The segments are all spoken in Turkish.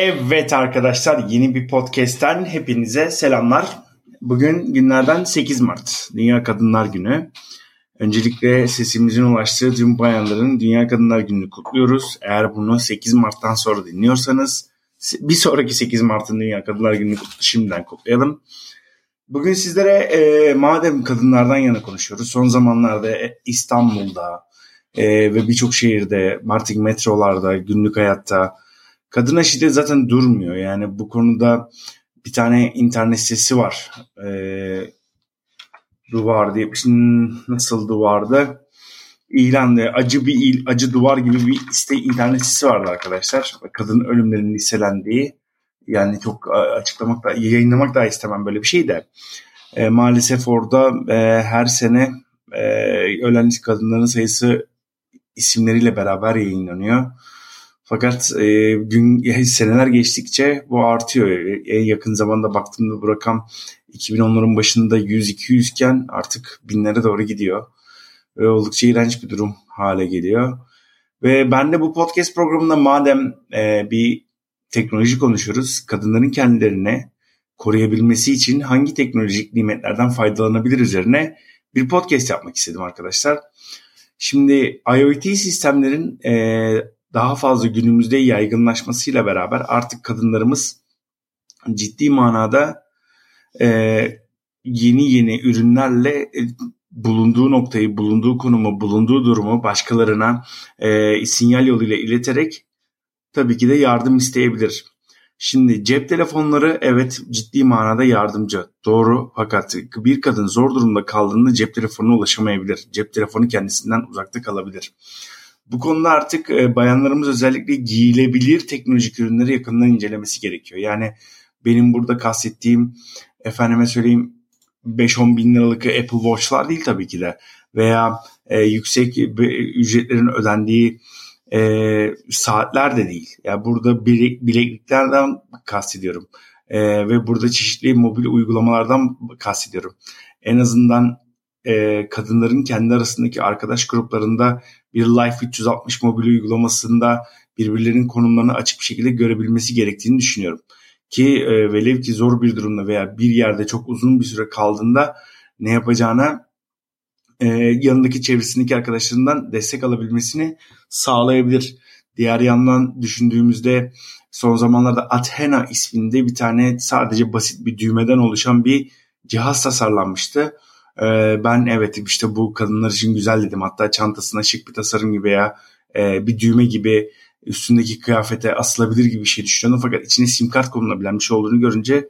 Evet arkadaşlar yeni bir podcast'ten hepinize selamlar. Bugün günlerden 8 Mart Dünya Kadınlar Günü. Öncelikle sesimizin ulaştığı tüm bayanların Dünya Kadınlar Günü'nü kutluyoruz. Eğer bunu 8 Mart'tan sonra dinliyorsanız bir sonraki 8 Mart'ın Dünya Kadınlar Günü'nü şimdiden kutlayalım. Bugün sizlere e, madem kadınlardan yana konuşuyoruz. Son zamanlarda İstanbul'da e, ve birçok şehirde artık metrolarda, günlük hayatta kadına şiddet zaten durmuyor. Yani bu konuda bir tane internet sitesi var. Ee, duvar diye. Şimdi nasıl duvarda? İlandı. Acı bir il, acı duvar gibi bir site internet sitesi vardı arkadaşlar. Kadın ölümlerinin listelendiği. Yani çok açıklamak da yayınlamak da istemem böyle bir şey de. E, maalesef orada e, her sene e, ölen kadınların sayısı isimleriyle beraber yayınlanıyor. Fakat e, gün seneler geçtikçe bu artıyor. En yakın zamanda baktığımda bu rakam 2010'ların başında 100-200 iken artık binlere doğru gidiyor. Ve oldukça iğrenç bir durum hale geliyor. Ve ben de bu podcast programında madem e, bir teknoloji konuşuyoruz, kadınların kendilerine koruyabilmesi için hangi teknolojik nimetlerden faydalanabilir üzerine bir podcast yapmak istedim arkadaşlar. Şimdi IoT sistemlerin e, daha fazla günümüzde yaygınlaşmasıyla beraber artık kadınlarımız ciddi manada e, yeni yeni ürünlerle e, bulunduğu noktayı, bulunduğu konumu, bulunduğu durumu başkalarına e, sinyal yoluyla ileterek tabii ki de yardım isteyebilir. Şimdi cep telefonları evet ciddi manada yardımcı. Doğru fakat bir kadın zor durumda kaldığında cep telefonuna ulaşamayabilir. Cep telefonu kendisinden uzakta kalabilir. Bu konuda artık e, bayanlarımız özellikle giyilebilir teknolojik ürünleri yakından incelemesi gerekiyor. Yani benim burada kastettiğim efendime söyleyeyim 5-10 bin liralık Apple Watch'lar değil tabii ki de. Veya e, yüksek ücretlerin ödendiği e, saatler de değil. Yani burada bilek, bilekliklerden kastediyorum. E, ve burada çeşitli mobil uygulamalardan kastediyorum. En azından e, kadınların kendi arasındaki arkadaş gruplarında bir Life 360 mobil uygulamasında birbirlerinin konumlarını açık bir şekilde görebilmesi gerektiğini düşünüyorum. Ki e, velev ki zor bir durumda veya bir yerde çok uzun bir süre kaldığında ne yapacağına e, yanındaki çevresindeki arkadaşlarından destek alabilmesini sağlayabilir. Diğer yandan düşündüğümüzde son zamanlarda Athena isminde bir tane sadece basit bir düğmeden oluşan bir cihaz tasarlanmıştı. Ee, ben evet işte bu kadınlar için güzel dedim. Hatta çantasına şık bir tasarım gibi veya e, bir düğme gibi üstündeki kıyafete asılabilir gibi bir şey düşünüyordum. Fakat içine sim kart konulabilen bir şey olduğunu görünce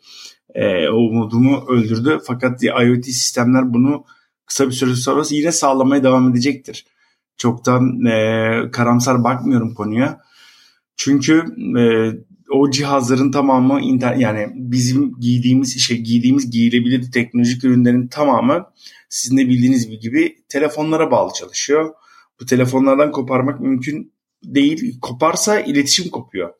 e, o umudumu öldürdü. Fakat IoT sistemler bunu kısa bir süre sonra yine sağlamaya devam edecektir. Çok da e, karamsar bakmıyorum konuya. Çünkü e, o cihazların tamamı yani bizim giydiğimiz şey giydiğimiz giyilebilir teknolojik ürünlerin tamamı sizin de bildiğiniz gibi telefonlara bağlı çalışıyor. Bu telefonlardan koparmak mümkün değil. Koparsa iletişim kopuyor.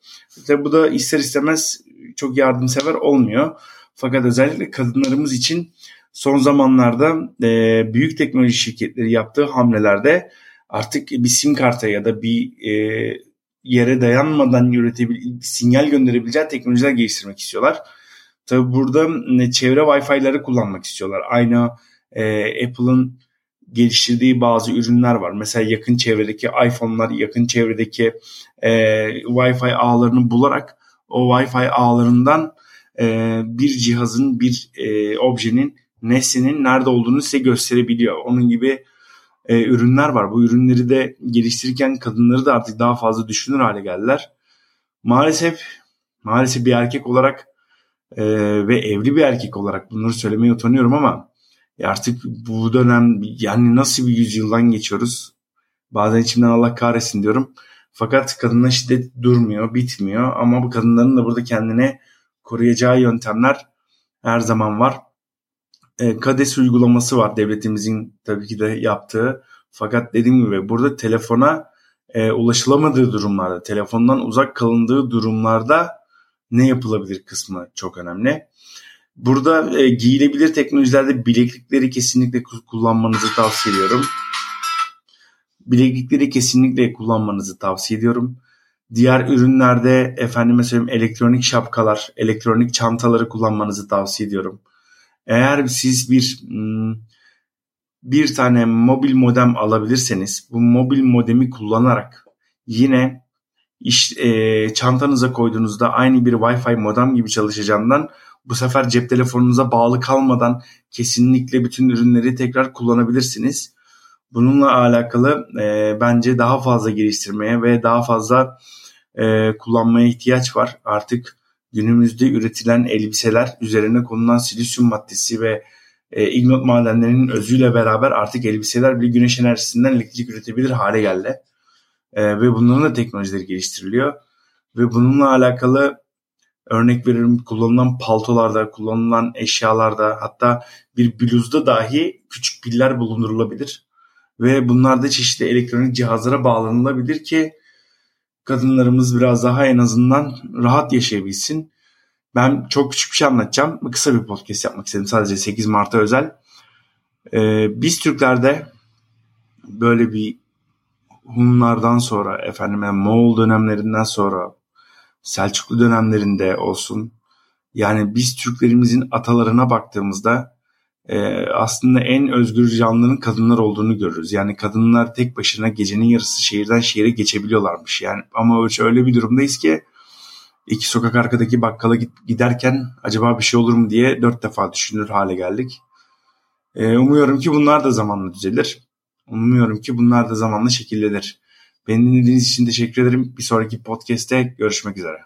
Tabi bu da ister istemez çok yardımsever olmuyor. Fakat özellikle kadınlarımız için son zamanlarda e, büyük teknoloji şirketleri yaptığı hamlelerde artık bir sim karta ya da bir e, yere dayanmadan üretebil sinyal gönderebileceği teknolojiler geliştirmek istiyorlar. Tabi burada çevre Wi-Fi'ları kullanmak istiyorlar. Aynı e, Apple'ın geliştirdiği bazı ürünler var. Mesela yakın çevredeki iPhone'lar, yakın çevredeki e, Wi-Fi ağlarını bularak o Wi-Fi ağlarından e, bir cihazın, bir e, objenin, nesnenin nerede olduğunu size gösterebiliyor. Onun gibi e, ürünler var. Bu ürünleri de geliştirirken kadınları da artık daha fazla düşünür hale geldiler. Maalesef maalesef bir erkek olarak e, ve evli bir erkek olarak bunları söylemeye utanıyorum ama artık bu dönem yani nasıl bir yüzyıldan geçiyoruz? Bazen içimden Allah kahretsin diyorum. Fakat kadına şiddet durmuyor, bitmiyor. Ama bu kadınların da burada kendine koruyacağı yöntemler her zaman var. E, KADES uygulaması var devletimizin tabii ki de yaptığı. Fakat dediğim gibi burada telefona e, ulaşılamadığı durumlarda, telefondan uzak kalındığı durumlarda ne yapılabilir kısmı çok önemli. Burada e, giyilebilir teknolojilerde bileklikleri kesinlikle kullanmanızı tavsiye ediyorum. Bileklikleri kesinlikle kullanmanızı tavsiye ediyorum. Diğer ürünlerde efendime söyleyeyim elektronik şapkalar, elektronik çantaları kullanmanızı tavsiye ediyorum. Eğer siz bir hmm, bir tane mobil modem alabilirseniz bu mobil modemi kullanarak yine iş, e, çantanıza koyduğunuzda aynı bir Wi-Fi modem gibi çalışacağından bu sefer cep telefonunuza bağlı kalmadan kesinlikle bütün ürünleri tekrar kullanabilirsiniz. Bununla alakalı e, bence daha fazla geliştirmeye ve daha fazla e, kullanmaya ihtiyaç var. Artık günümüzde üretilen elbiseler üzerine konulan silisyum maddesi ve e, ignot madenlerinin özüyle beraber artık elbiseler bile güneş enerjisinden elektrik üretebilir hale geldi. E, ve bunların da teknolojileri geliştiriliyor. Ve bununla alakalı örnek veririm kullanılan paltolarda, kullanılan eşyalarda hatta bir bluzda dahi küçük piller bulundurulabilir. Ve bunlar da çeşitli elektronik cihazlara bağlanılabilir ki kadınlarımız biraz daha en azından rahat yaşayabilsin. Ben çok küçük bir şey anlatacağım. Kısa bir podcast yapmak istedim. Sadece 8 Mart'a özel. Ee, biz Türklerde böyle bir Hunlardan sonra efendim yani Moğol dönemlerinden sonra Selçuklu dönemlerinde olsun yani biz Türklerimizin atalarına baktığımızda e, aslında en özgür canlının kadınlar olduğunu görürüz. Yani kadınlar tek başına gecenin yarısı şehirden şehire geçebiliyorlarmış. Yani ama öyle bir durumdayız ki iki sokak arkadaki bakkala giderken acaba bir şey olur mu diye dört defa düşünür hale geldik. E, umuyorum ki bunlar da zamanla düzelir. Umuyorum ki bunlar da zamanla şekillenir. Beni dinlediğiniz için teşekkür ederim. Bir sonraki podcast'te görüşmek üzere.